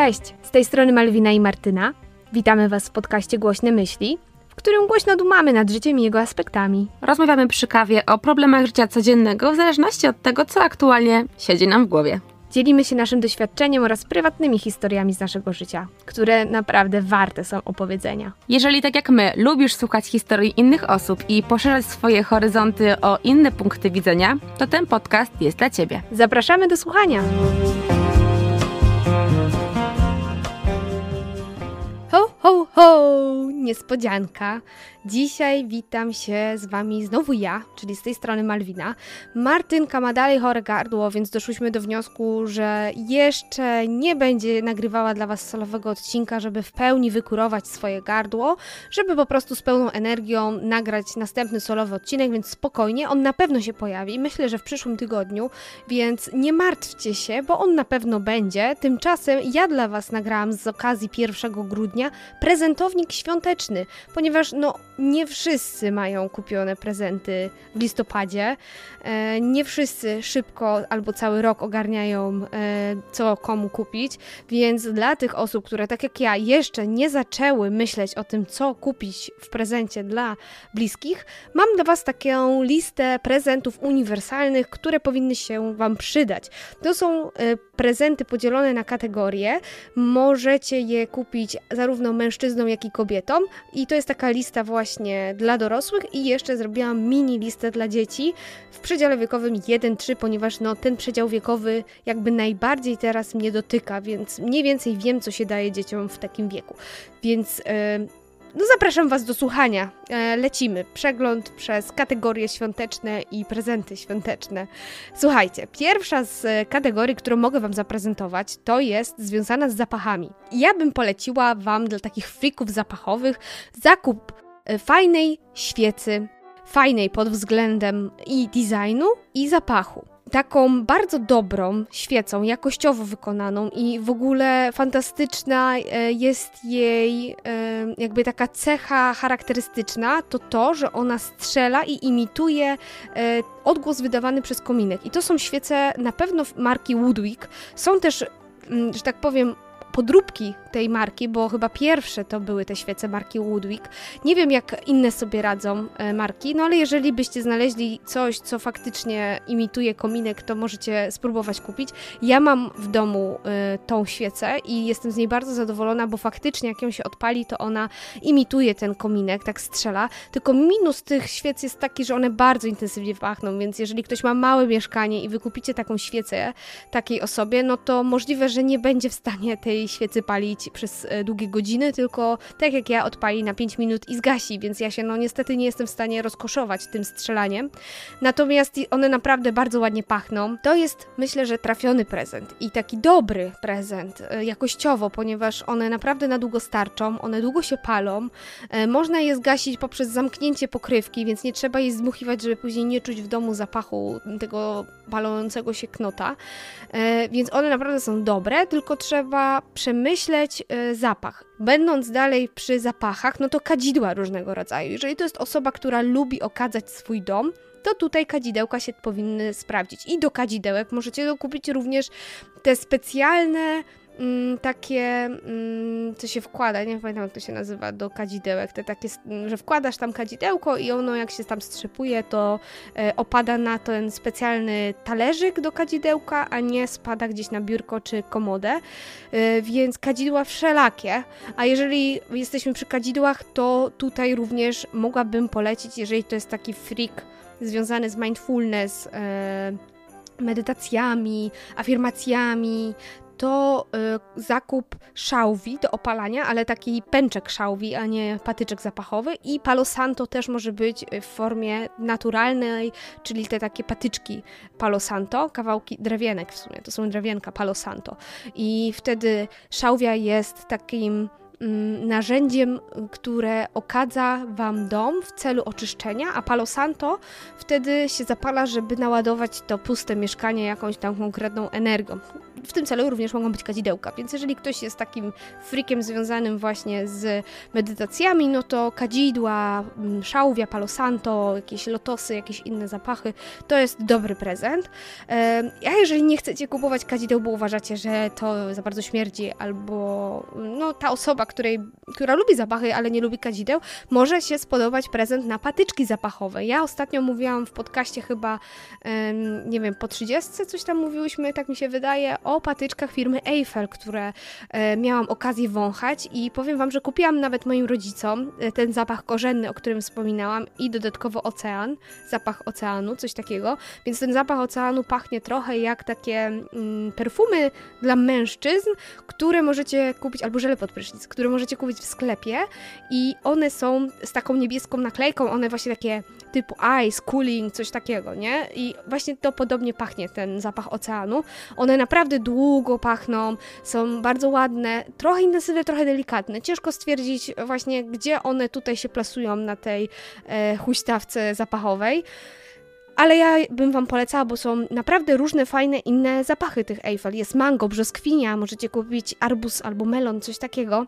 Cześć, z tej strony Malwina i Martyna. Witamy Was w podcaście Głośne Myśli, w którym głośno dumamy nad życiem i jego aspektami. Rozmawiamy przy kawie o problemach życia codziennego w zależności od tego, co aktualnie siedzi nam w głowie. Dzielimy się naszym doświadczeniem oraz prywatnymi historiami z naszego życia, które naprawdę warte są opowiedzenia. Jeżeli tak jak my lubisz słuchać historii innych osób i poszerzać swoje horyzonty o inne punkty widzenia, to ten podcast jest dla Ciebie. Zapraszamy do słuchania! Ho, ho, ho! Niespodzianka. Dzisiaj witam się z Wami znowu ja, czyli z tej strony Malwina. Martynka ma dalej chore gardło, więc doszłyśmy do wniosku, że jeszcze nie będzie nagrywała dla Was solowego odcinka, żeby w pełni wykurować swoje gardło, żeby po prostu z pełną energią nagrać następny solowy odcinek, więc spokojnie, on na pewno się pojawi. Myślę, że w przyszłym tygodniu, więc nie martwcie się, bo on na pewno będzie. Tymczasem ja dla Was nagrałam z okazji 1 grudnia prezentownik świąteczny, ponieważ no nie wszyscy mają kupione prezenty w listopadzie. E, nie wszyscy szybko albo cały rok ogarniają, e, co komu kupić, więc dla tych osób, które tak jak ja jeszcze nie zaczęły myśleć o tym, co kupić w prezencie dla bliskich, mam dla Was taką listę prezentów uniwersalnych, które powinny się Wam przydać. To są e, prezenty podzielone na kategorie. Możecie je kupić zarówno mężczyznom, jak i kobietom, i to jest taka lista właśnie dla dorosłych, i jeszcze zrobiłam mini listę dla dzieci. W przedziale wiekowym 1-3, ponieważ no, ten przedział wiekowy jakby najbardziej teraz mnie dotyka, więc mniej więcej wiem, co się daje dzieciom w takim wieku. Więc yy, no zapraszam Was do słuchania. E, lecimy. Przegląd przez kategorie świąteczne i prezenty świąteczne. Słuchajcie, pierwsza z kategorii, którą mogę Wam zaprezentować, to jest związana z zapachami. Ja bym poleciła Wam dla takich frików zapachowych zakup e, fajnej świecy fajnej pod względem i designu, i zapachu. Taką bardzo dobrą świecą, jakościowo wykonaną i w ogóle fantastyczna e, jest jej e, jakby taka cecha charakterystyczna, to to, że ona strzela i imituje e, odgłos wydawany przez kominek. I to są świece na pewno marki Woodwick. Są też, mm, że tak powiem, podróbki tej marki, bo chyba pierwsze to były te świece marki Woodwick. Nie wiem, jak inne sobie radzą e, marki, no ale jeżeli byście znaleźli coś, co faktycznie imituje kominek, to możecie spróbować kupić. Ja mam w domu y, tą świecę i jestem z niej bardzo zadowolona, bo faktycznie jak ją się odpali, to ona imituje ten kominek, tak strzela. Tylko minus tych świec jest taki, że one bardzo intensywnie pachną, więc jeżeli ktoś ma małe mieszkanie i wykupicie taką świecę takiej osobie, no to możliwe, że nie będzie w stanie tej świecy palić przez e, długie godziny, tylko tak jak ja odpali na 5 minut i zgasi, więc ja się no niestety nie jestem w stanie rozkoszować tym strzelaniem. Natomiast one naprawdę bardzo ładnie pachną. To jest myślę, że trafiony prezent i taki dobry prezent e, jakościowo, ponieważ one naprawdę na długo starczą, one długo się palą. E, można je zgasić poprzez zamknięcie pokrywki, więc nie trzeba jej zdmuchiwać, żeby później nie czuć w domu zapachu tego palącego się knota. Więc one naprawdę są dobre, tylko trzeba przemyśleć Y, zapach. Będąc dalej przy zapachach, no to kadzidła różnego rodzaju. Jeżeli to jest osoba, która lubi okadzać swój dom, to tutaj kadzidełka się powinny sprawdzić. I do kadzidełek możecie dokupić również te specjalne mm, takie, mm, co się wkłada, nie pamiętam jak to się nazywa, do kadzidełek, te takie, że wkładasz tam kadzidełko i ono jak się tam strzepuje, to e, opada na ten specjalny talerzyk do kadzidełka, a nie spada gdzieś na biurko czy komodę, e, więc kadzidła wszelakie, a jeżeli jesteśmy przy kadzidłach, to tutaj również mogłabym polecić, jeżeli to jest taki freak związany z mindfulness, e, medytacjami, afirmacjami, to y, zakup szałwi do opalania, ale taki pęczek szałwi, a nie patyczek zapachowy. I Palo Santo też może być w formie naturalnej, czyli te takie patyczki Palo Santo, kawałki drewienek w sumie, to są drewienka Palo Santo. I wtedy szałwia jest takim narzędziem, które okadza Wam dom w celu oczyszczenia, a Palo Santo wtedy się zapala, żeby naładować to puste mieszkanie jakąś tam konkretną energią. W tym celu również mogą być kadzidełka, więc jeżeli ktoś jest takim freakiem związanym właśnie z medytacjami, no to kadzidła, mm, szałwia, Palo Santo, jakieś lotosy, jakieś inne zapachy, to jest dobry prezent. A jeżeli nie chcecie kupować kadzideł, bo uważacie, że to za bardzo śmierdzi, albo no, ta osoba, której, która lubi zapachy, ale nie lubi kadzideł, może się spodobać prezent na patyczki zapachowe. Ja ostatnio mówiłam w podcaście chyba, nie wiem, po 30 coś tam mówiłyśmy, tak mi się wydaje, o patyczkach firmy Eiffel, które e, miałam okazję wąchać i powiem Wam, że kupiłam nawet moim rodzicom e, ten zapach korzenny, o którym wspominałam i dodatkowo ocean, zapach oceanu, coś takiego, więc ten zapach oceanu pachnie trochę jak takie mm, perfumy dla mężczyzn, które możecie kupić, albo żele pod prysznic, które możecie kupić w sklepie i one są z taką niebieską naklejką, one właśnie takie typu ice, cooling, coś takiego, nie? I właśnie to podobnie pachnie, ten zapach oceanu. One naprawdę długo pachną, są bardzo ładne, trochę intensywne, trochę delikatne. Ciężko stwierdzić właśnie, gdzie one tutaj się plasują na tej e, huśtawce zapachowej. Ale ja bym Wam polecała, bo są naprawdę różne fajne inne zapachy tych Eiffel. Jest mango, brzoskwinia, możecie kupić arbuz albo melon, coś takiego.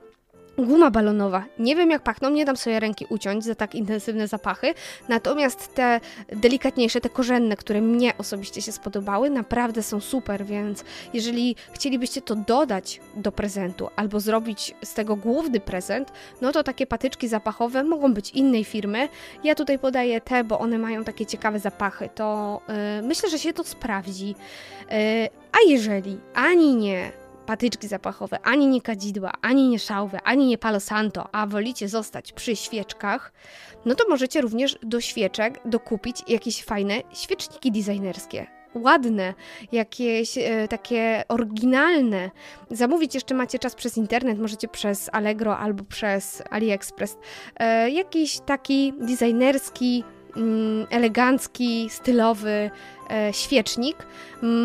Guma balonowa. Nie wiem jak pachną, nie dam sobie ręki uciąć za tak intensywne zapachy, natomiast te delikatniejsze, te korzenne, które mnie osobiście się spodobały, naprawdę są super, więc jeżeli chcielibyście to dodać do prezentu albo zrobić z tego główny prezent, no to takie patyczki zapachowe mogą być innej firmy. Ja tutaj podaję te, bo one mają takie ciekawe zapachy, to yy, myślę, że się to sprawdzi. Yy, a jeżeli ani nie patyczki zapachowe, ani nie kadzidła, ani nie szałwy, ani nie palo santo, a wolicie zostać przy świeczkach, no to możecie również do świeczek dokupić jakieś fajne świeczniki designerskie. Ładne, jakieś e, takie oryginalne. Zamówić jeszcze macie czas przez internet, możecie przez Allegro albo przez AliExpress. E, jakiś taki designerski, mm, elegancki, stylowy świecznik.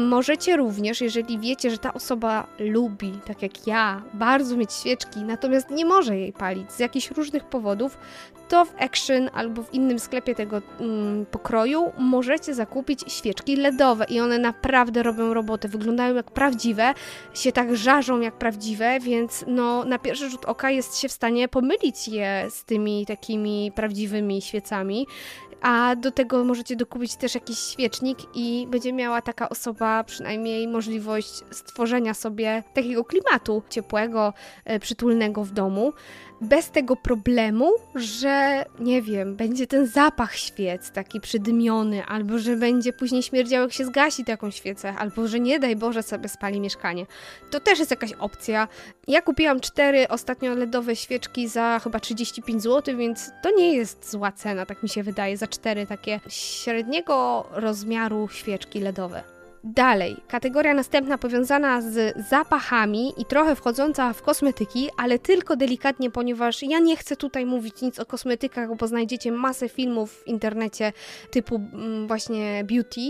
Możecie również, jeżeli wiecie, że ta osoba lubi, tak jak ja, bardzo mieć świeczki, natomiast nie może jej palić z jakichś różnych powodów, to w Action albo w innym sklepie tego mm, pokroju możecie zakupić świeczki LEDowe i one naprawdę robią robotę, wyglądają jak prawdziwe, się tak żarzą jak prawdziwe, więc no na pierwszy rzut oka jest się w stanie pomylić je z tymi takimi prawdziwymi świecami. A do tego możecie dokupić też jakiś świecznik i będzie miała taka osoba przynajmniej możliwość stworzenia sobie takiego klimatu ciepłego, e, przytulnego w domu bez tego problemu, że nie wiem, będzie ten zapach świec taki przydymiony, albo że będzie później śmierdział, jak się zgasi taką świecę, albo że nie daj Boże sobie spali mieszkanie. To też jest jakaś opcja. Ja kupiłam cztery ostatnio LEDowe świeczki za chyba 35 zł, więc to nie jest zła cena, tak mi się wydaje, za cztery takie średniego rozmiaru świeczki LEDowe. Dalej, kategoria następna powiązana z zapachami i trochę wchodząca w kosmetyki, ale tylko delikatnie, ponieważ ja nie chcę tutaj mówić nic o kosmetykach, bo znajdziecie masę filmów w internecie typu mm, właśnie beauty,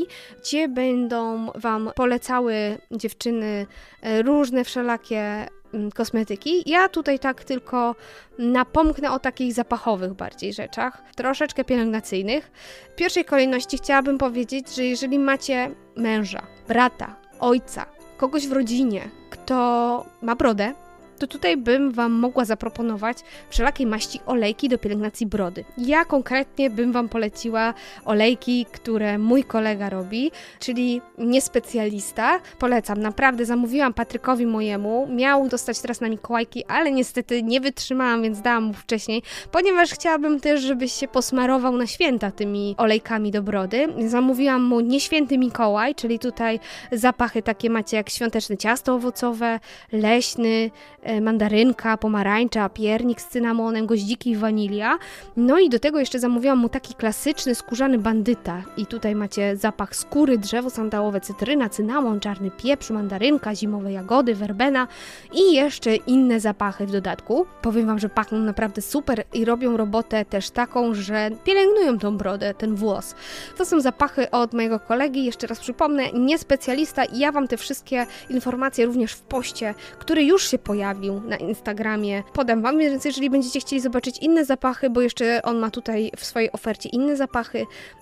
gdzie będą Wam polecały dziewczyny e, różne wszelakie kosmetyki. Ja tutaj tak tylko napomknę o takich zapachowych bardziej rzeczach, troszeczkę pielęgnacyjnych. W pierwszej kolejności chciałabym powiedzieć, że jeżeli macie męża, brata, ojca, kogoś w rodzinie, kto ma brodę, to tutaj bym Wam mogła zaproponować wszelakiej maści olejki do pielęgnacji brody. Ja konkretnie bym Wam poleciła olejki, które mój kolega robi, czyli niespecjalista. Polecam, naprawdę zamówiłam Patrykowi mojemu, miał dostać teraz na Mikołajki, ale niestety nie wytrzymałam, więc dałam mu wcześniej, ponieważ chciałabym też, żebyś się posmarował na święta tymi olejkami do brody. Zamówiłam mu nieświęty Mikołaj, czyli tutaj zapachy takie macie jak świąteczne ciasto owocowe, leśny, mandarynka, pomarańcza, piernik z cynamonem, goździki i wanilia. No i do tego jeszcze zamówiłam mu taki klasyczny skórzany bandyta. I tutaj macie zapach skóry, drzewo sandałowe, cytryna, cynamon, czarny pieprz, mandarynka, zimowe jagody, werbena i jeszcze inne zapachy w dodatku. Powiem Wam, że pachną naprawdę super i robią robotę też taką, że pielęgnują tą brodę, ten włos. To są zapachy od mojego kolegi, jeszcze raz przypomnę, nie specjalista i ja Wam te wszystkie informacje również w poście, który już się pojawi, na Instagramie. Podam Wam, więc jeżeli będziecie chcieli zobaczyć inne zapachy, bo jeszcze on ma tutaj w swojej ofercie inne zapachy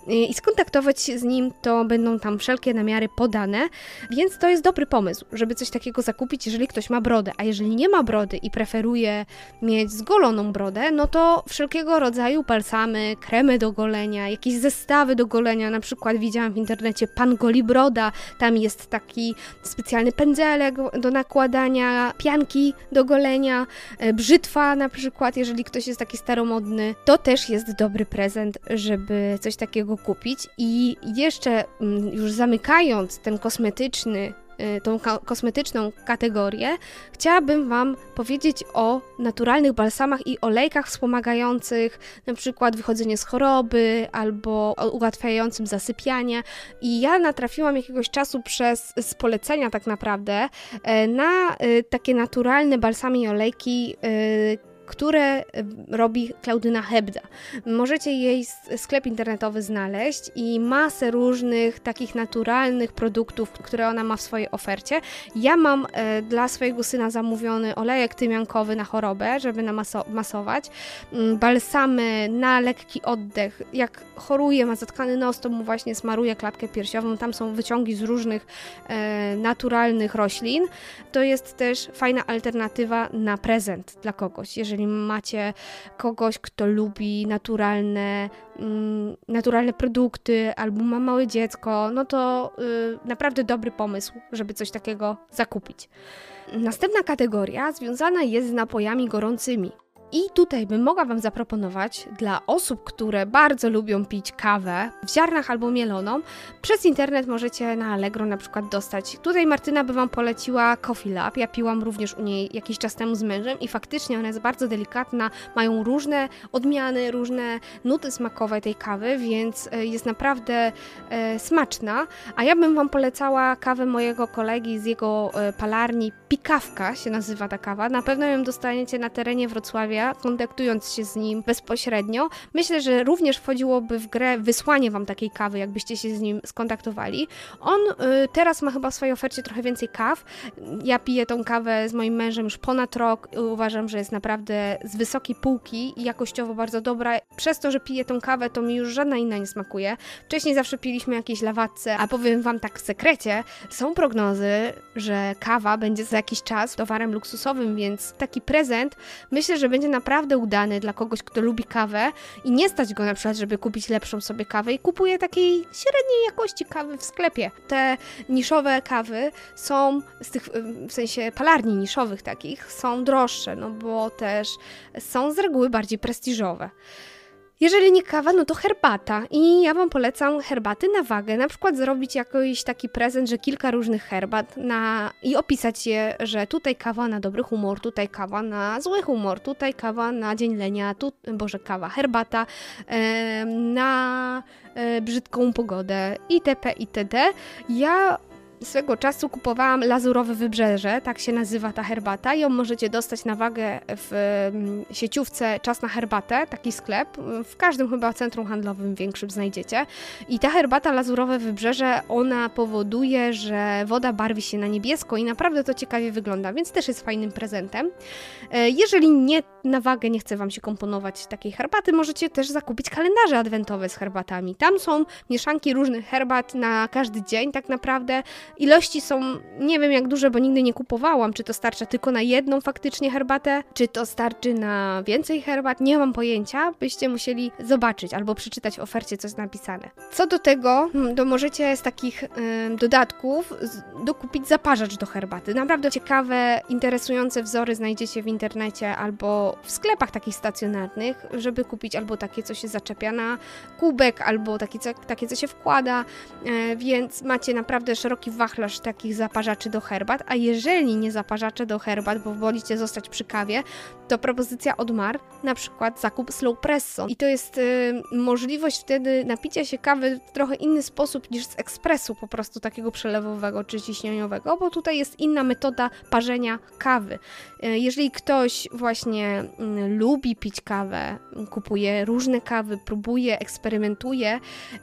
y, i skontaktować się z nim, to będą tam wszelkie namiary podane, więc to jest dobry pomysł, żeby coś takiego zakupić, jeżeli ktoś ma brodę, a jeżeli nie ma brody i preferuje mieć zgoloną brodę, no to wszelkiego rodzaju balsamy, kremy do golenia, jakieś zestawy do golenia, na przykład widziałam w internecie Pan Goli Broda, tam jest taki specjalny pędzelek do nakładania pianki do golenia, e, brzytwa na przykład, jeżeli ktoś jest taki staromodny, to też jest dobry prezent, żeby coś takiego kupić. I jeszcze mm, już zamykając ten kosmetyczny tą kosmetyczną kategorię, chciałabym Wam powiedzieć o naturalnych balsamach i olejkach wspomagających na przykład wychodzenie z choroby albo ułatwiającym zasypianie. I ja natrafiłam jakiegoś czasu przez z polecenia tak naprawdę y, na y, takie naturalne balsamy i olejki które robi Klaudyna Hebda. Możecie jej sklep internetowy znaleźć i masę różnych takich naturalnych produktów, które ona ma w swojej ofercie. Ja mam e, dla swojego syna zamówiony olejek tymiankowy na chorobę, żeby namasować, mm, balsamy na lekki oddech. Jak choruje, ma zatkany nos, to mu właśnie smaruje klatkę piersiową. Tam są wyciągi z różnych e, naturalnych roślin. To jest też fajna alternatywa na prezent dla kogoś, jeżeli jeżeli macie kogoś, kto lubi naturalne, mm, naturalne produkty albo ma małe dziecko, no to y, naprawdę dobry pomysł, żeby coś takiego zakupić. Następna kategoria związana jest z napojami gorącymi. I tutaj bym mogła Wam zaproponować dla osób, które bardzo lubią pić kawę w ziarnach albo mieloną, przez internet możecie na Allegro na przykład dostać. Tutaj Martyna by Wam poleciła Coffee Lab. Ja piłam również u niej jakiś czas temu z mężem i faktycznie ona jest bardzo delikatna, mają różne odmiany, różne nuty smakowe tej kawy, więc e, jest naprawdę e, smaczna. A ja bym Wam polecała kawę mojego kolegi z jego e, palarni. Pikawka się nazywa ta kawa. Na pewno ją dostaniecie na terenie Wrocławia kontaktując się z nim bezpośrednio. Myślę, że również wchodziłoby w grę wysłanie wam takiej kawy, jakbyście się z nim skontaktowali. On y, teraz ma chyba w swojej ofercie trochę więcej kaw. Ja piję tą kawę z moim mężem już ponad rok. Uważam, że jest naprawdę z wysokiej półki i jakościowo bardzo dobra. Przez to, że piję tą kawę, to mi już żadna inna nie smakuje. Wcześniej zawsze piliśmy jakieś lawatce, a powiem wam tak w sekrecie, są prognozy, że kawa będzie za jakiś czas towarem luksusowym, więc taki prezent myślę, że będzie naprawdę udany dla kogoś, kto lubi kawę i nie stać go na przykład, żeby kupić lepszą sobie kawę i kupuje takiej średniej jakości kawy w sklepie. Te niszowe kawy są z tych, w sensie palarni niszowych takich, są droższe, no bo też są z reguły bardziej prestiżowe. Jeżeli nie kawa, no to herbata. I ja Wam polecam herbaty na wagę. Na przykład zrobić jakiś taki prezent, że kilka różnych herbat na... i opisać je, że tutaj kawa na dobry humor, tutaj kawa na zły humor, tutaj kawa na dzień lenia, tu, boże, kawa, herbata e, na e, brzydką pogodę itp. itd. Ja swego czasu kupowałam lazurowe wybrzeże, tak się nazywa ta herbata. Ją możecie dostać na wagę w mm, sieciówce Czas na herbatę, taki sklep. W każdym chyba centrum handlowym większym znajdziecie. I ta herbata lazurowe wybrzeże, ona powoduje, że woda barwi się na niebiesko i naprawdę to ciekawie wygląda, więc też jest fajnym prezentem. E, jeżeli nie na wagę nie chce Wam się komponować takiej herbaty, możecie też zakupić kalendarze adwentowe z herbatami. Tam są mieszanki różnych herbat na każdy dzień tak naprawdę. Ilości są nie wiem jak duże, bo nigdy nie kupowałam, czy to starcza tylko na jedną faktycznie herbatę, czy to starczy na więcej herbat, nie mam pojęcia, byście musieli zobaczyć albo przeczytać w ofercie, co jest napisane. Co do tego, hmm, to możecie z takich dodatków dokupić zaparzacz do herbaty. Naprawdę ciekawe, interesujące wzory znajdziecie w internecie albo w sklepach takich stacjonarnych, żeby kupić albo takie, co się zaczepia na kubek, albo takie, co, takie, co się wkłada, y, więc macie naprawdę szeroki wachlarz takich zaparzaczy do herbat, a jeżeli nie zaparzacze do herbat, bo wolicie zostać przy kawie, to propozycja od Mar, na przykład zakup slow presso. I to jest y, możliwość wtedy napicia się kawy w trochę inny sposób niż z ekspresu po prostu takiego przelewowego czy ciśnieniowego, bo tutaj jest inna metoda parzenia kawy. Y, jeżeli ktoś właśnie y, lubi pić kawę, kupuje różne kawy, próbuje, eksperymentuje, y,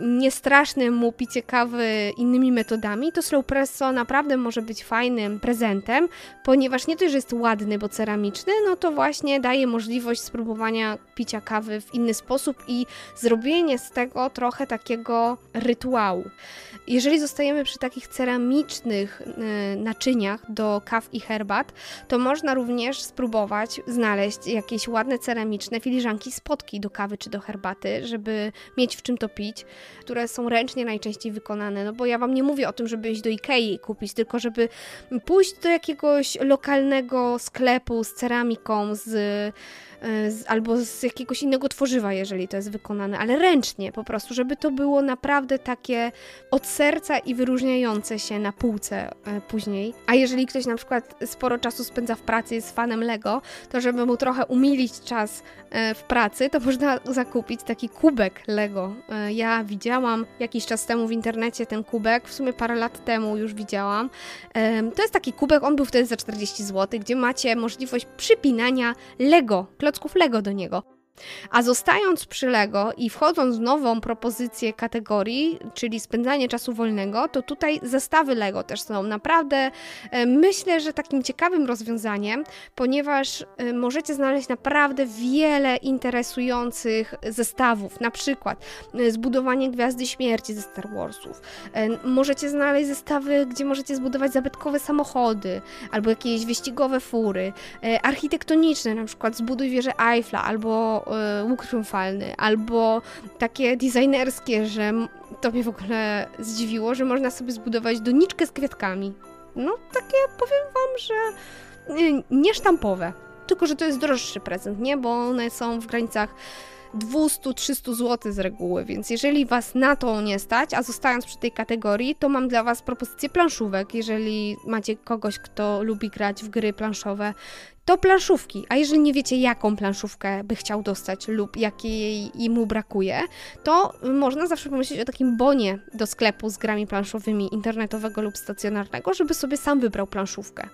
nie straszne mu picie kawy innymi metodami, lodami, to slow presso naprawdę może być fajnym prezentem, ponieważ nie tylko, że jest ładny, bo ceramiczny, no to właśnie daje możliwość spróbowania picia kawy w inny sposób i zrobienie z tego trochę takiego rytuału. Jeżeli zostajemy przy takich ceramicznych y, naczyniach do kaw i herbat, to można również spróbować znaleźć jakieś ładne ceramiczne filiżanki spotki do kawy czy do herbaty, żeby mieć w czym to pić, które są ręcznie najczęściej wykonane. No bo ja Wam nie mówię o tym, żeby iść do Ikei kupić, tylko żeby pójść do jakiegoś lokalnego sklepu z ceramiką, z z, albo z jakiegoś innego tworzywa, jeżeli to jest wykonane, ale ręcznie po prostu, żeby to było naprawdę takie od serca i wyróżniające się na półce e, później. A jeżeli ktoś na przykład sporo czasu spędza w pracy, jest fanem Lego, to żeby mu trochę umilić czas e, w pracy, to można zakupić taki kubek Lego. Ja widziałam jakiś czas temu w internecie ten kubek, w sumie parę lat temu już widziałam. To jest taki kubek, on był wtedy za 40 zł, gdzie macie możliwość przypinania Lego, klocków Lego do niego. A zostając przy Lego i wchodząc w nową propozycję kategorii, czyli spędzanie czasu wolnego, to tutaj zestawy Lego też są. Naprawdę, e, myślę, że takim ciekawym rozwiązaniem, ponieważ e, możecie znaleźć naprawdę wiele interesujących zestawów, na przykład e, zbudowanie Gwiazdy Śmierci ze Star Warsów. Możecie znaleźć zestawy, gdzie możecie zbudować zabytkowe samochody, albo jakieś wyścigowe fury, architektoniczne, na przykład zbuduj wieżę Eiffla, albo łuk triumfalny, albo takie designerskie, że to mnie w ogóle zdziwiło, że można sobie zbudować doniczkę z kwiatkami. No, takie powiem wam, że y, niesztampowe. Tylko, że to jest droższy prezent, nie? Bo one są w granicach 200-300 zł z reguły, więc jeżeli Was na to nie stać, a zostając przy tej kategorii, to mam dla Was propozycję planszówek. Jeżeli macie kogoś, kto lubi grać w gry planszowe, to planszówki. A jeżeli nie wiecie, jaką planszówkę by chciał dostać lub jakiej mu brakuje, to można zawsze pomyśleć o takim bonie do sklepu z grami planszowymi internetowego lub stacjonarnego, żeby sobie sam wybrał planszówkę.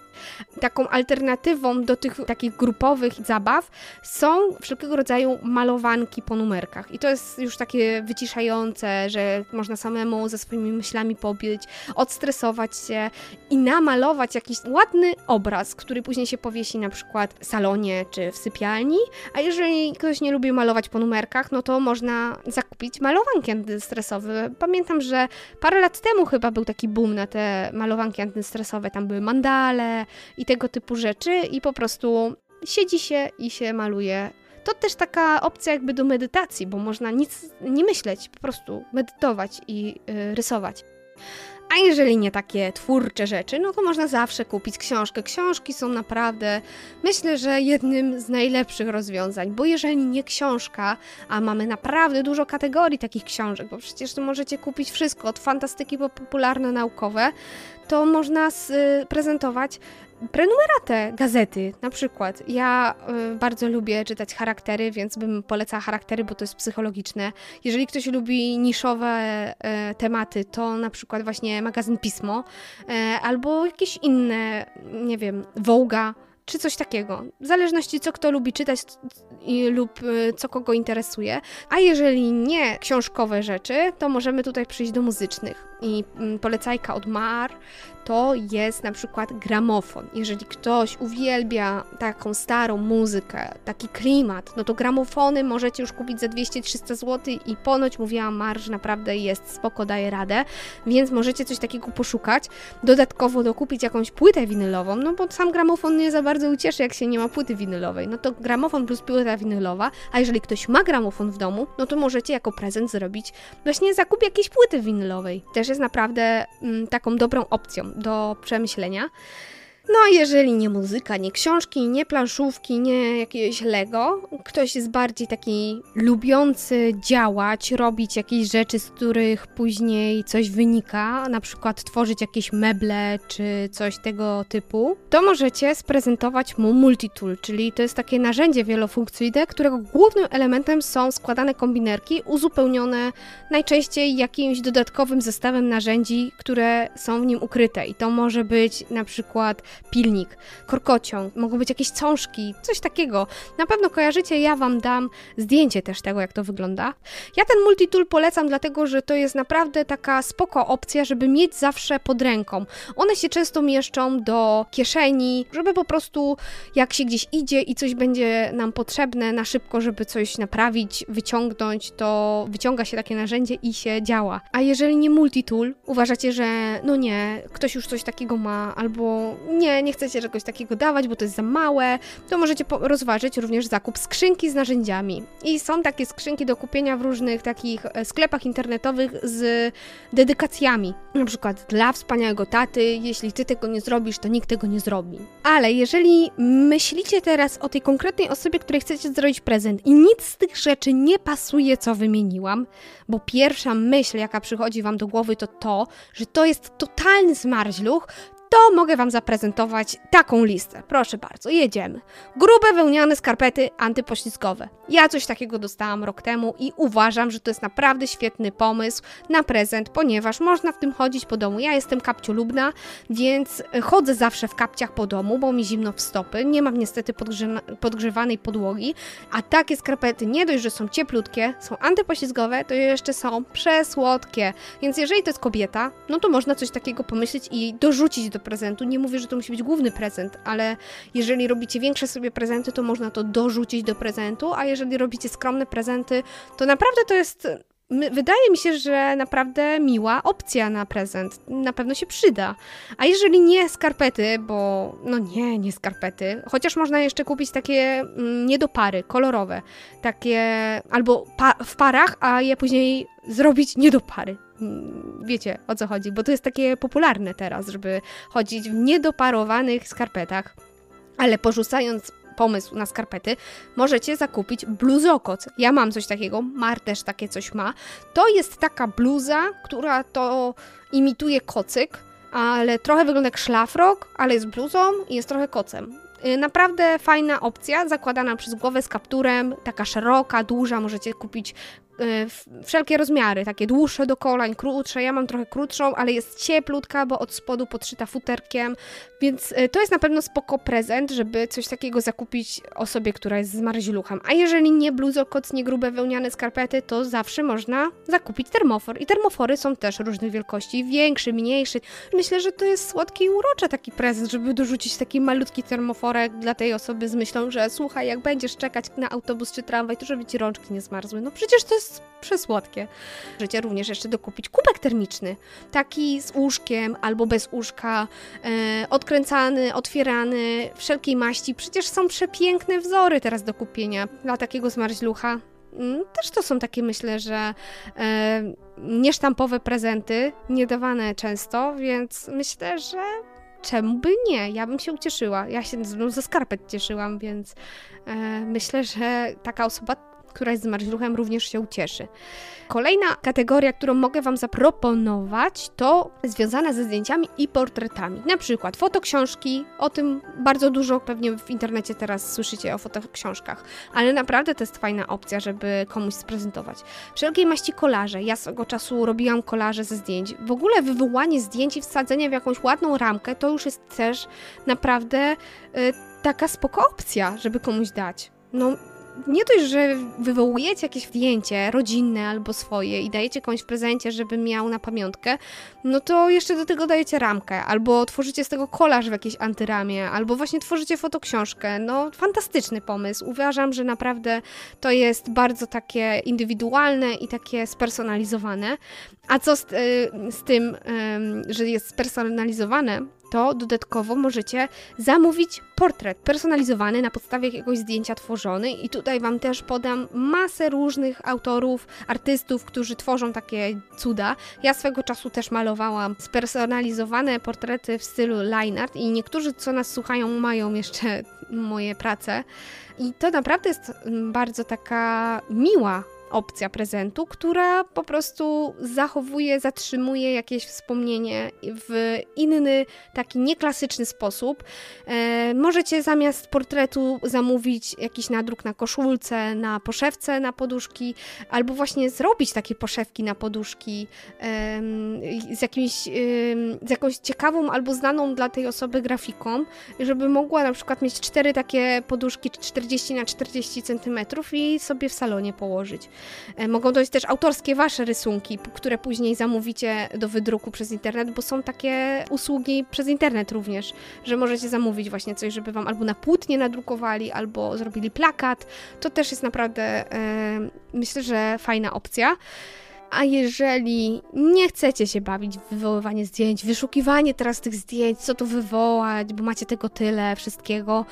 Taką alternatywą do tych takich grupowych zabaw są wszelkiego rodzaju malowanki po numerkach. I to jest już takie wyciszające, że można samemu ze swoimi myślami pobić, odstresować się i namalować jakiś ładny obraz, który później się powiesi na przykład przykład w salonie czy w sypialni, a jeżeli ktoś nie lubi malować po numerkach, no to można zakupić malowanki antystresowe. Pamiętam, że parę lat temu chyba był taki boom na te malowanki antystresowe, tam były mandale i tego typu rzeczy i po prostu siedzi się i się maluje to też taka opcja jakby do medytacji, bo można nic nie myśleć, po prostu medytować i yy, rysować. A jeżeli nie takie twórcze rzeczy, no to można zawsze kupić książkę. Książki są naprawdę, myślę, że jednym z najlepszych rozwiązań, bo jeżeli nie książka, a mamy naprawdę dużo kategorii takich książek, bo przecież możecie kupić wszystko, od fantastyki po popularno-naukowe, to można prezentować prenumeratę gazety, na przykład. Ja y, bardzo lubię czytać charaktery, więc bym polecała charaktery, bo to jest psychologiczne. Jeżeli ktoś lubi niszowe y, tematy, to na przykład właśnie magazyn Pismo, y, albo jakieś inne, nie wiem, Wołga, czy coś takiego. W zależności co kto lubi czytać lub co kogo interesuje. A jeżeli nie książkowe rzeczy, to możemy tutaj przyjść do muzycznych. I mm, polecajka od Mar to jest na przykład gramofon. Jeżeli ktoś uwielbia taką starą muzykę, taki klimat, no to gramofony możecie już kupić za 200-300 zł i ponoć mówiłam marż naprawdę jest spoko, daje radę, więc możecie coś takiego poszukać. Dodatkowo dokupić jakąś płytę winylową, no bo sam gramofon nie za bardzo ucieszy, jak się nie ma płyty winylowej. No to gramofon plus płyta winylowa, a jeżeli ktoś ma gramofon w domu, no to możecie jako prezent zrobić właśnie zakup jakiejś płyty winylowej. Też jest naprawdę mm, taką dobrą opcją do przemyślenia. No a jeżeli nie muzyka, nie książki, nie planszówki, nie jakieś Lego, ktoś jest bardziej taki lubiący działać, robić jakieś rzeczy, z których później coś wynika, na przykład tworzyć jakieś meble czy coś tego typu, to możecie sprezentować mu multitool, czyli to jest takie narzędzie wielofunkcyjne, którego głównym elementem są składane kombinerki uzupełnione najczęściej jakimś dodatkowym zestawem narzędzi, które są w nim ukryte. I to może być na przykład pilnik, korkociąg, mogą być jakieś cążki, coś takiego. Na pewno kojarzycie, ja Wam dam zdjęcie też tego, jak to wygląda. Ja ten multitool polecam dlatego, że to jest naprawdę taka spoko opcja, żeby mieć zawsze pod ręką. One się często mieszczą do kieszeni, żeby po prostu jak się gdzieś idzie i coś będzie nam potrzebne na szybko, żeby coś naprawić, wyciągnąć, to wyciąga się takie narzędzie i się działa. A jeżeli nie multitool, uważacie, że no nie, ktoś już coś takiego ma, albo nie, nie chcecie czegoś takiego dawać, bo to jest za małe, to możecie rozważyć również zakup skrzynki z narzędziami. I są takie skrzynki do kupienia w różnych takich e, sklepach internetowych z dedykacjami. Na przykład dla wspaniałego taty, jeśli ty tego nie zrobisz, to nikt tego nie zrobi. Ale jeżeli myślicie teraz o tej konkretnej osobie, której chcecie zrobić prezent i nic z tych rzeczy nie pasuje, co wymieniłam, bo pierwsza myśl, jaka przychodzi wam do głowy, to to, że to jest totalny zmarzluch, to mogę Wam zaprezentować taką listę. Proszę bardzo, jedziemy. Grube wełniane skarpety antypoślizgowe. Ja coś takiego dostałam rok temu i uważam, że to jest naprawdę świetny pomysł na prezent, ponieważ można w tym chodzić po domu. Ja jestem kapciolubna, więc chodzę zawsze w kapciach po domu, bo mi zimno w stopy. Nie mam niestety podgrze podgrzewanej podłogi, a takie skarpety nie dość, że są cieplutkie, są antypoślizgowe, to jeszcze są przesłodkie. Więc jeżeli to jest kobieta, no to można coś takiego pomyśleć i dorzucić do prezentu. Nie mówię, że to musi być główny prezent, ale jeżeli robicie większe sobie prezenty, to można to dorzucić do prezentu, a jeżeli robicie skromne prezenty, to naprawdę to jest wydaje mi się, że naprawdę miła opcja na prezent. Na pewno się przyda. A jeżeli nie skarpety, bo no nie, nie skarpety, chociaż można jeszcze kupić takie mm, niedopary, kolorowe, takie albo pa w parach, a je później zrobić niedopary. Mm, wiecie o co chodzi, bo to jest takie popularne teraz, żeby chodzić w niedoparowanych skarpetach. Ale porzucając pomysł na skarpety, możecie zakupić bluzokoc. Ja mam coś takiego, Mar też takie coś ma. To jest taka bluza, która to imituje kocyk, ale trochę wygląda jak szlafrok, ale jest bluzą i jest trochę kocem. Y, naprawdę fajna opcja, zakładana przez głowę z kapturem, taka szeroka, duża, możecie kupić wszelkie rozmiary, takie dłuższe do kolań, krótsze. Ja mam trochę krótszą, ale jest cieplutka, bo od spodu podszyta futerkiem, więc y, to jest na pewno spoko prezent, żeby coś takiego zakupić osobie, która jest z marziluchem. A jeżeli nie bluzokoc, nie grube wełniane skarpety, to zawsze można zakupić termofor. I termofory są też różnych wielkości, większy, mniejszy. Myślę, że to jest słodki i uroczy taki prezent, żeby dorzucić taki malutki termoforek dla tej osoby z myślą, że słuchaj, jak będziesz czekać na autobus czy tramwaj, to żeby ci rączki nie zmarzły. No przecież to jest jest przesłodkie. Możecie również jeszcze dokupić kubek termiczny, taki z łóżkiem albo bez łóżka, e, odkręcany, otwierany, wszelkiej maści. Przecież są przepiękne wzory teraz do kupienia dla takiego zmarzlucha. Mm, też to są takie, myślę, że e, niesztampowe prezenty, niedawane często, więc myślę, że czemu by nie? Ja bym się ucieszyła. Ja się ze skarpet cieszyłam, więc e, myślę, że taka osoba która jest zmarzluchem, również się ucieszy. Kolejna kategoria, którą mogę Wam zaproponować, to związana ze zdjęciami i portretami. Na przykład fotoksiążki, o tym bardzo dużo pewnie w internecie teraz słyszycie o fotoksiążkach, ale naprawdę to jest fajna opcja, żeby komuś sprezentować. Wszelkiej maści kolaże. Ja swego czasu robiłam kolaże ze zdjęć. W ogóle wywołanie zdjęć i wsadzenie w jakąś ładną ramkę to już jest też naprawdę y, taka spoko opcja, żeby komuś dać. No, nie dość, że wywołujecie jakieś zdjęcie rodzinne albo swoje i dajecie komuś w prezencie, żeby miał na pamiątkę, no to jeszcze do tego dajecie ramkę, albo tworzycie z tego kolaż w jakiejś antyramie, albo właśnie tworzycie fotoksiążkę. No, fantastyczny pomysł. Uważam, że naprawdę to jest bardzo takie indywidualne i takie spersonalizowane. A co z, y, z tym, że jest spersonalizowane, to dodatkowo możecie zamówić portret personalizowany na podstawie jakiegoś zdjęcia tworzony i tutaj Wam też podam masę różnych autorów, artystów, którzy tworzą takie cuda. Ja swego czasu też malowałam spersonalizowane portrety w stylu line art i niektórzy, co nas słuchają, mają jeszcze moje prace. I to naprawdę jest mm, bardzo taka miła opcja prezentu, która po prostu zachowuje, zatrzymuje jakieś wspomnienie w inny, taki nieklasyczny sposób. E, możecie zamiast portretu zamówić jakiś nadruk na koszulce, na poszewce na poduszki, albo właśnie zrobić takie poszewki na poduszki e, z, jakimś, e, z jakąś ciekawą albo znaną dla tej osoby grafiką, żeby mogła na przykład mieć cztery takie poduszki 40 na 40 cm i sobie w salonie położyć. E, mogą być też autorskie wasze rysunki, które później zamówicie do wydruku przez internet, bo są takie usługi przez internet również, że możecie zamówić właśnie coś, żeby wam albo na płótnie nadrukowali, albo zrobili plakat. To też jest naprawdę, e, myślę, że fajna opcja. A jeżeli nie chcecie się bawić w wywoływanie zdjęć, wyszukiwanie teraz tych zdjęć, co tu wywołać, bo macie tego tyle, wszystkiego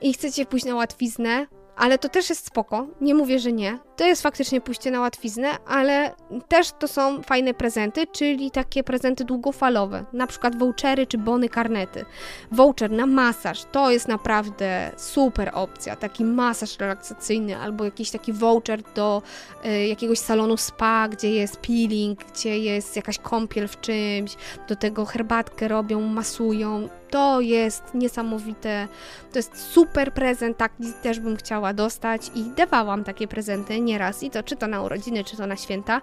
i chcecie pójść na łatwiznę, ale to też jest spoko, nie mówię, że nie. To jest faktycznie pójście na łatwiznę, ale też to są fajne prezenty, czyli takie prezenty długofalowe, na przykład vouchery czy bony karnety. Voucher na masaż to jest naprawdę super opcja, taki masaż relaksacyjny albo jakiś taki voucher do y, jakiegoś salonu spa, gdzie jest peeling, gdzie jest jakaś kąpiel w czymś, do tego herbatkę robią, masują. To jest niesamowite, to jest super prezent, taki też bym chciała dostać. I dawałam takie prezenty nieraz. I to czy to na urodziny, czy to na święta.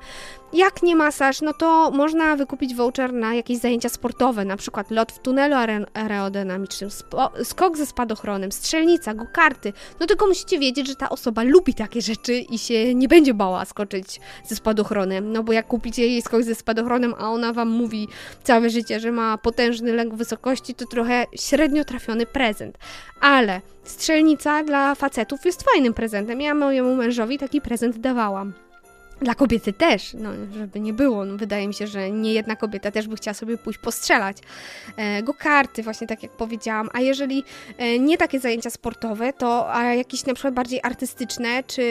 Jak nie masaż, no to można wykupić voucher na jakieś zajęcia sportowe, na przykład lot w tunelu aerodynamicznym, skok ze spadochronem, strzelnica, go-karty. No tylko musicie wiedzieć, że ta osoba lubi takie rzeczy i się nie będzie bała skoczyć ze spadochronem, no bo jak kupicie jej skok ze spadochronem, a ona wam mówi całe życie, że ma potężny lęk wysokości, to trochę średnio trafiony prezent. Ale strzelnica dla facetów jest fajnym prezentem. Ja mojemu mężowi taki prezent dawałam. Dla kobiety też, no, żeby nie było. No, wydaje mi się, że nie jedna kobieta też by chciała sobie pójść postrzelać. E, go karty, właśnie tak jak powiedziałam. A jeżeli e, nie takie zajęcia sportowe, to a jakieś na przykład bardziej artystyczne, czy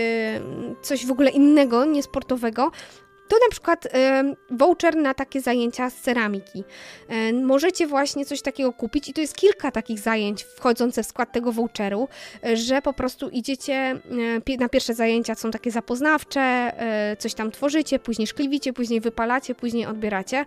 coś w ogóle innego, niesportowego, to na przykład y, voucher na takie zajęcia z ceramiki. Y, możecie właśnie coś takiego kupić i to jest kilka takich zajęć wchodzące w skład tego voucheru, y, że po prostu idziecie na pierwsze zajęcia są takie zapoznawcze, coś tam tworzycie, później szkliwicie, później wypalacie, później odbieracie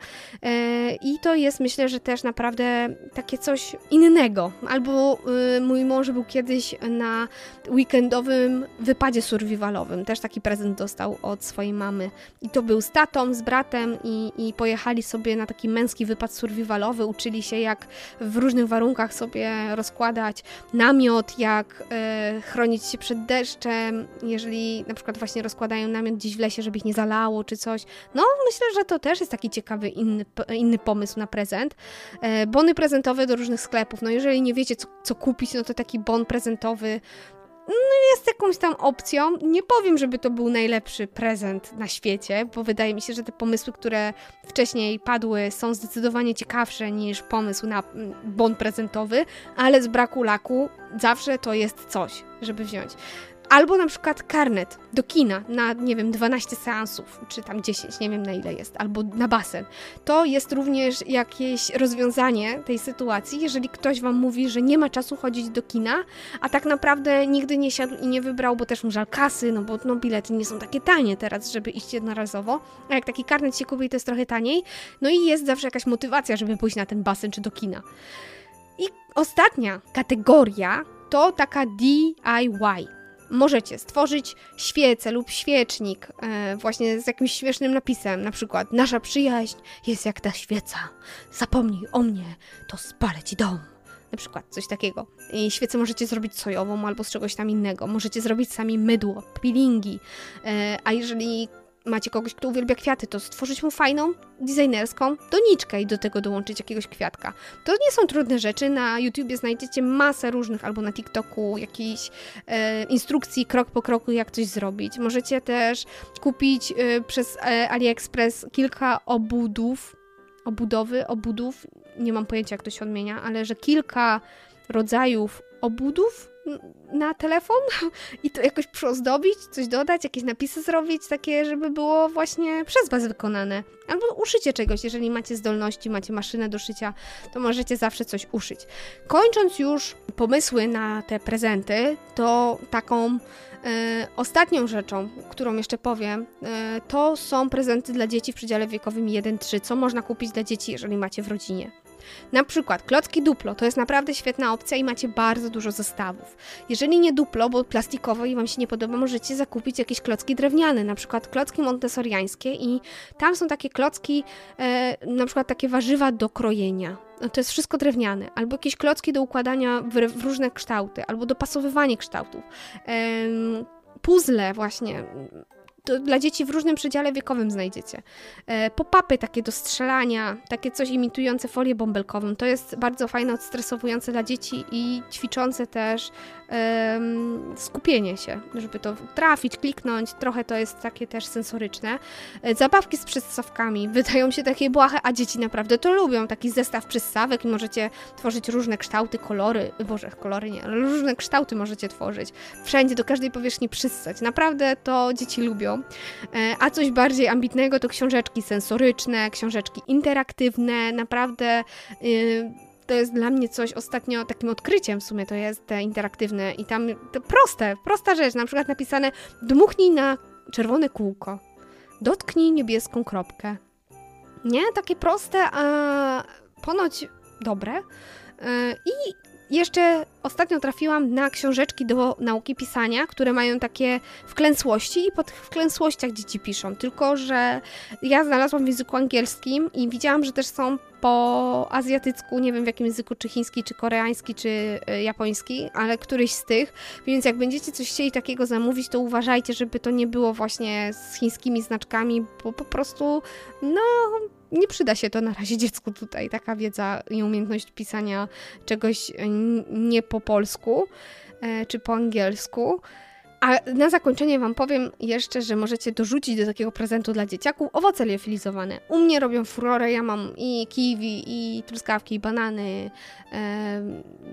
i to jest myślę, że też naprawdę takie coś innego. Albo mój mąż był kiedyś na weekendowym wypadzie survivalowym, też taki prezent dostał od swojej mamy i to był z tatą, z bratem i, i pojechali sobie na taki męski wypad survivalowy, uczyli się jak w różnych warunkach sobie rozkładać namiot, jak e, chronić się przed deszczem, jeżeli na przykład właśnie rozkładają namiot gdzieś w lesie, żeby ich nie zalało czy coś. No myślę, że to też jest taki ciekawy inny, inny pomysł na prezent. E, bony prezentowe do różnych sklepów. No jeżeli nie wiecie co, co kupić, no to taki bon prezentowy no jest jakąś tam opcją. Nie powiem, żeby to był najlepszy prezent na świecie, bo wydaje mi się, że te pomysły, które wcześniej padły, są zdecydowanie ciekawsze niż pomysł na mm, bon prezentowy, ale z braku laku zawsze to jest coś, żeby wziąć. Albo na przykład karnet do kina na, nie wiem, 12 seansów, czy tam 10, nie wiem na ile jest, albo na basen. To jest również jakieś rozwiązanie tej sytuacji, jeżeli ktoś wam mówi, że nie ma czasu chodzić do kina, a tak naprawdę nigdy nie siadł i nie wybrał, bo też mu żal kasy, no bo no, bilety nie są takie tanie teraz, żeby iść jednorazowo. A jak taki karnet się kupi, to jest trochę taniej. No i jest zawsze jakaś motywacja, żeby pójść na ten basen czy do kina. I ostatnia kategoria to taka DIY możecie stworzyć świecę lub świecznik e, właśnie z jakimś śmiesznym napisem, na przykład nasza przyjaźń jest jak ta świeca, zapomnij o mnie, to spalę ci dom. Na przykład coś takiego. I świecę możecie zrobić sojową albo z czegoś tam innego. Możecie zrobić sami mydło, peelingi. E, a jeżeli macie kogoś, kto uwielbia kwiaty, to stworzyć mu fajną, designerską doniczkę i do tego dołączyć jakiegoś kwiatka. To nie są trudne rzeczy. Na YouTubie znajdziecie masę różnych, albo na TikToku jakiejś e, instrukcji krok po kroku, jak coś zrobić. Możecie też kupić e, przez e, AliExpress kilka obudów, obudowy, obudów, nie mam pojęcia jak to się odmienia, ale że kilka rodzajów obudów na telefon i to jakoś przyozdobić, coś dodać, jakieś napisy zrobić, takie, żeby było właśnie przez Was wykonane. Albo uszycie czegoś, jeżeli macie zdolności, macie maszynę do szycia, to możecie zawsze coś uszyć. Kończąc już pomysły na te prezenty, to taką e, ostatnią rzeczą, którą jeszcze powiem, e, to są prezenty dla dzieci w przedziale wiekowym 1-3, co można kupić dla dzieci, jeżeli macie w rodzinie. Na przykład klocki Duplo to jest naprawdę świetna opcja i macie bardzo dużo zestawów. Jeżeli nie Duplo, bo plastikowe i Wam się nie podoba, możecie zakupić jakieś klocki drewniane, na przykład klocki montessoriańskie i tam są takie klocki, e, na przykład takie warzywa do krojenia. No to jest wszystko drewniane, albo jakieś klocki do układania w, w różne kształty, albo dopasowywanie kształtów. Puzzle właśnie to dla dzieci w różnym przedziale wiekowym znajdziecie. E, pop-upy takie do strzelania, takie coś imitujące folię bąbelkową. To jest bardzo fajne, odstresowujące dla dzieci i ćwiczące też skupienie się, żeby to trafić, kliknąć. Trochę to jest takie też sensoryczne. E, zabawki z przystawkami wydają się takie błahe, a dzieci naprawdę to lubią. Taki zestaw przystawek i możecie tworzyć różne kształty, kolory. Boże, kolory nie, ale różne kształty możecie tworzyć. Wszędzie, do każdej powierzchni przystać. Naprawdę to dzieci lubią. E, a coś bardziej ambitnego to książeczki sensoryczne, książeczki interaktywne. Naprawdę. Yy, to jest dla mnie coś ostatnio takim odkryciem w sumie to jest te interaktywne i tam proste, prosta rzecz, na przykład napisane dmuchnij na czerwone kółko, dotknij niebieską kropkę. Nie? Takie proste, a ponoć dobre. E, I jeszcze ostatnio trafiłam na książeczki do nauki pisania, które mają takie wklęsłości i pod wklęsłościach dzieci piszą. Tylko, że ja znalazłam w języku angielskim i widziałam, że też są po azjatycku, nie wiem w jakim języku, czy chiński, czy koreański, czy y, japoński, ale któryś z tych. Więc jak będziecie coś chcieli takiego zamówić, to uważajcie, żeby to nie było właśnie z chińskimi znaczkami, bo po prostu, no nie przyda się to na razie dziecku tutaj, taka wiedza i umiejętność pisania czegoś e, nie po polsku e, czy po angielsku. A na zakończenie Wam powiem jeszcze, że możecie dorzucić do takiego prezentu dla dzieciaków owoce liofilizowane. U mnie robią furorę, ja mam i kiwi, i truskawki, i banany, e,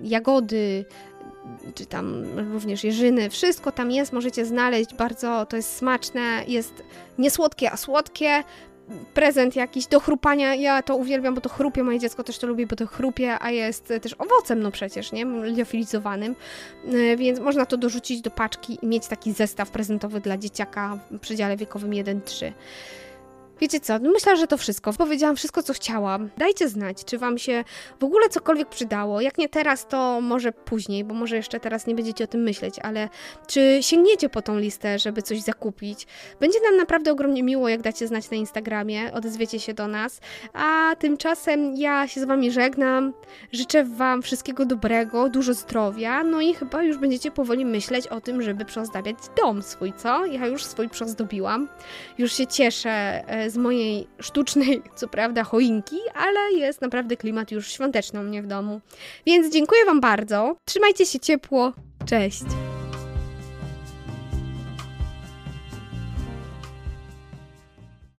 jagody, czy tam również jeżyny, wszystko tam jest, możecie znaleźć, bardzo to jest smaczne, jest niesłodkie, a słodkie, prezent jakiś do chrupania, ja to uwielbiam, bo to chrupie, moje dziecko też to lubi, bo to chrupie, a jest też owocem, no przecież, nie, liofilizowanym, e, więc można to dorzucić do paczki i mieć taki zestaw prezentowy dla dzieciaka w przedziale wiekowym 1-3. Wiecie co, no myślę, że to wszystko. Powiedziałam wszystko, co chciałam. Dajcie znać, czy Wam się w ogóle cokolwiek przydało. Jak nie teraz, to może później, bo może jeszcze teraz nie będziecie o tym myśleć, ale czy sięgniecie po tą listę, żeby coś zakupić? Będzie nam naprawdę ogromnie miło, jak dacie znać na Instagramie, odezwiecie się do nas. A tymczasem ja się z Wami żegnam. Życzę Wam wszystkiego dobrego, dużo zdrowia, no i chyba już będziecie powoli myśleć o tym, żeby przyozdabiać dom swój, co? Ja już swój przyozdobiłam. Już się cieszę e, z mojej sztucznej, co prawda, choinki, ale jest naprawdę klimat już świąteczny u mnie w domu. Więc dziękuję Wam bardzo. Trzymajcie się ciepło. Cześć!